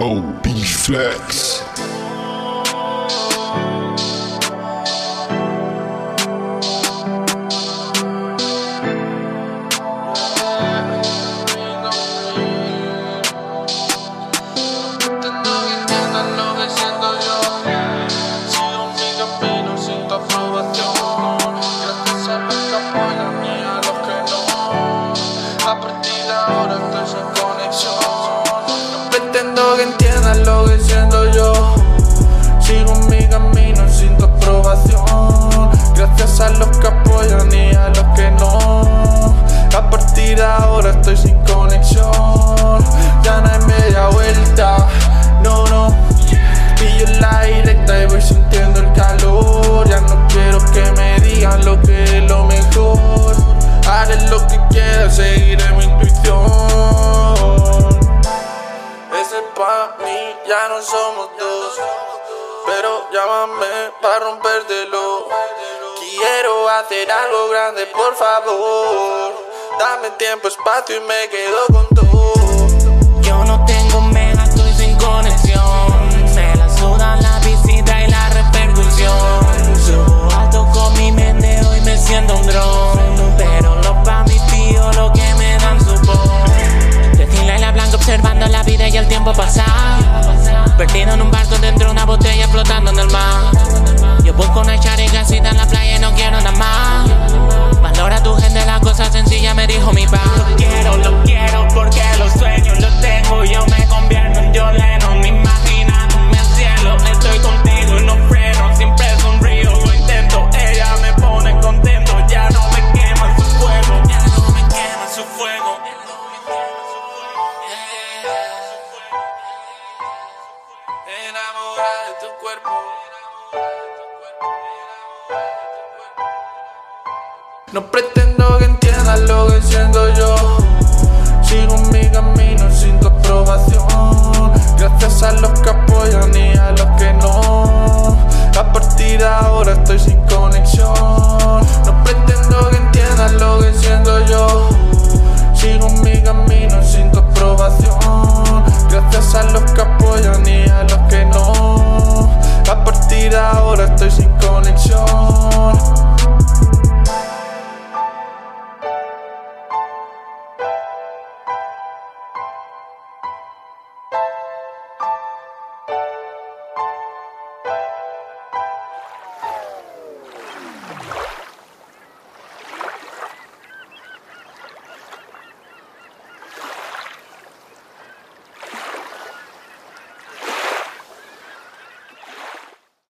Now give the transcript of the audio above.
OB Flex. Que entiendas lo que siento yo. Sigo mi camino sin tu aprobación. Gracias a los que apoyan y a los que no. A partir de ahora estoy sin conexión. Ya no hay media vuelta. No, no. Pillo la directa y voy sintiendo el calor. Ya no quiero que me digan lo que es lo mejor. Haré lo que quiera, seguiré ya no somos dos. Pero llámame para rompértelo. Quiero hacer algo grande, por favor. Dame tiempo, espacio y me quedo con todo. Yo no tengo mega, estoy sin conexión. Me la suda la visita y la repercusión. Subo alto con mi mente, hoy me siento un dron. Pero los pa' mis tíos lo que me dan su voz. Decirle la blanca observando la vida y el tiempo pasar. Perdido en un barco dentro de una botella flotando en el mar. Yo busco una charigasita en la playa y no quiero nada más. Valora tu gente, la cosa sencilla, me dijo mi papá. Lo quiero, lo quiero porque los sueños los tengo. Yo me convierto en John Lennon, imaginándome al cielo. Estoy contigo y no freno, siempre sonrío, lo intento. Ella me pone contento, ya no me quema su fuego. Ya no me quema su fuego. No pretendo que entiendas lo que siento yo. Sigo mi camino sin tu aprobación.